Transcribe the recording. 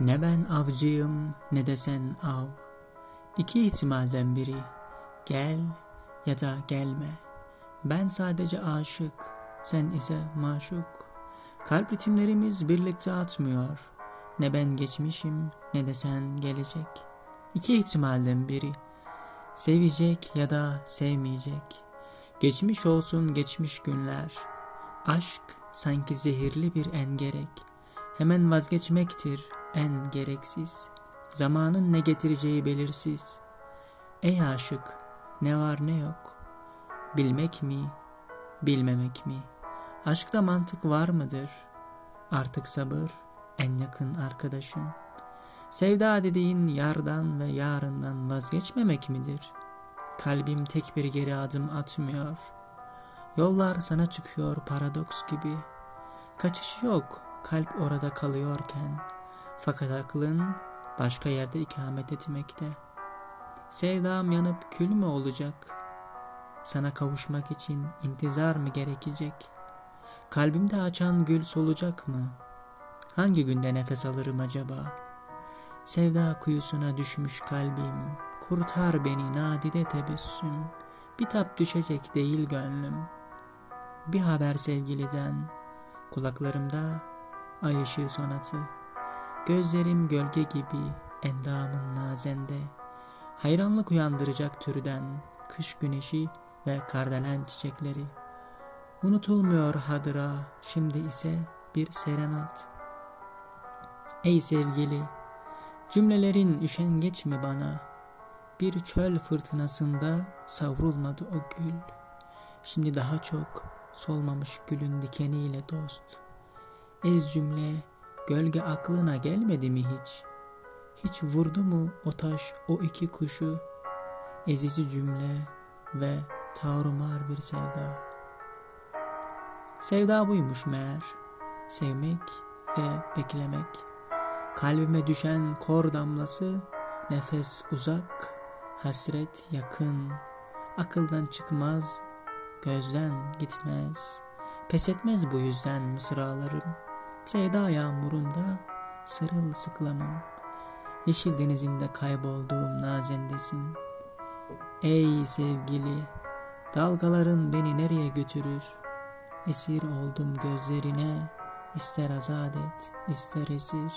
Ne ben avcıyım ne de sen av. İki ihtimalden biri. Gel ya da gelme. Ben sadece aşık, sen ise maşuk. Kalp ritimlerimiz birlikte atmıyor. Ne ben geçmişim ne de sen gelecek. İki ihtimalden biri. Sevecek ya da sevmeyecek. Geçmiş olsun geçmiş günler. Aşk sanki zehirli bir engerek. Hemen vazgeçmektir en gereksiz. Zamanın ne getireceği belirsiz. Ey aşık ne var ne yok. Bilmek mi, bilmemek mi? Aşkta mantık var mıdır? Artık sabır en yakın arkadaşım. Sevda dediğin yardan ve yarından vazgeçmemek midir? Kalbim tek bir geri adım atmıyor. Yollar sana çıkıyor paradoks gibi. Kaçış yok kalp orada kalıyorken. Fakat aklın başka yerde ikamet etmekte. Sevdam yanıp kül mü olacak? Sana kavuşmak için intizar mı gerekecek? Kalbimde açan gül solacak mı? Hangi günde nefes alırım acaba? Sevda kuyusuna düşmüş kalbim, kurtar beni nadide tebessüm. Bitap düşecek değil gönlüm. Bir haber sevgiliden, kulaklarımda ay ışığı sonatı. Gözlerim gölge gibi endamın nazende. Hayranlık uyandıracak türden kış güneşi ve kardelen çiçekleri. Unutulmuyor hadıra, şimdi ise bir serenat. Ey sevgili, cümlelerin üşengeç mi bana? Bir çöl fırtınasında savrulmadı o gül. Şimdi daha çok solmamış gülün dikeniyle dost. Ez cümle, gölge aklına gelmedi mi hiç? Hiç vurdu mu o taş o iki kuşu? Ezici cümle ve tarumar bir sevda. Sevda buymuş meğer. Sevmek ve beklemek. Kalbime düşen kor damlası, nefes uzak, hasret yakın. Akıldan çıkmaz, gözden gitmez. Pes etmez bu yüzden mısralarım. Sevda yağmurunda sırılsıklamım. Yeşil denizinde kaybolduğum nazendesin. Ey sevgili, dalgaların beni nereye götürür? Esir oldum gözlerine, ister azat et, ister esir.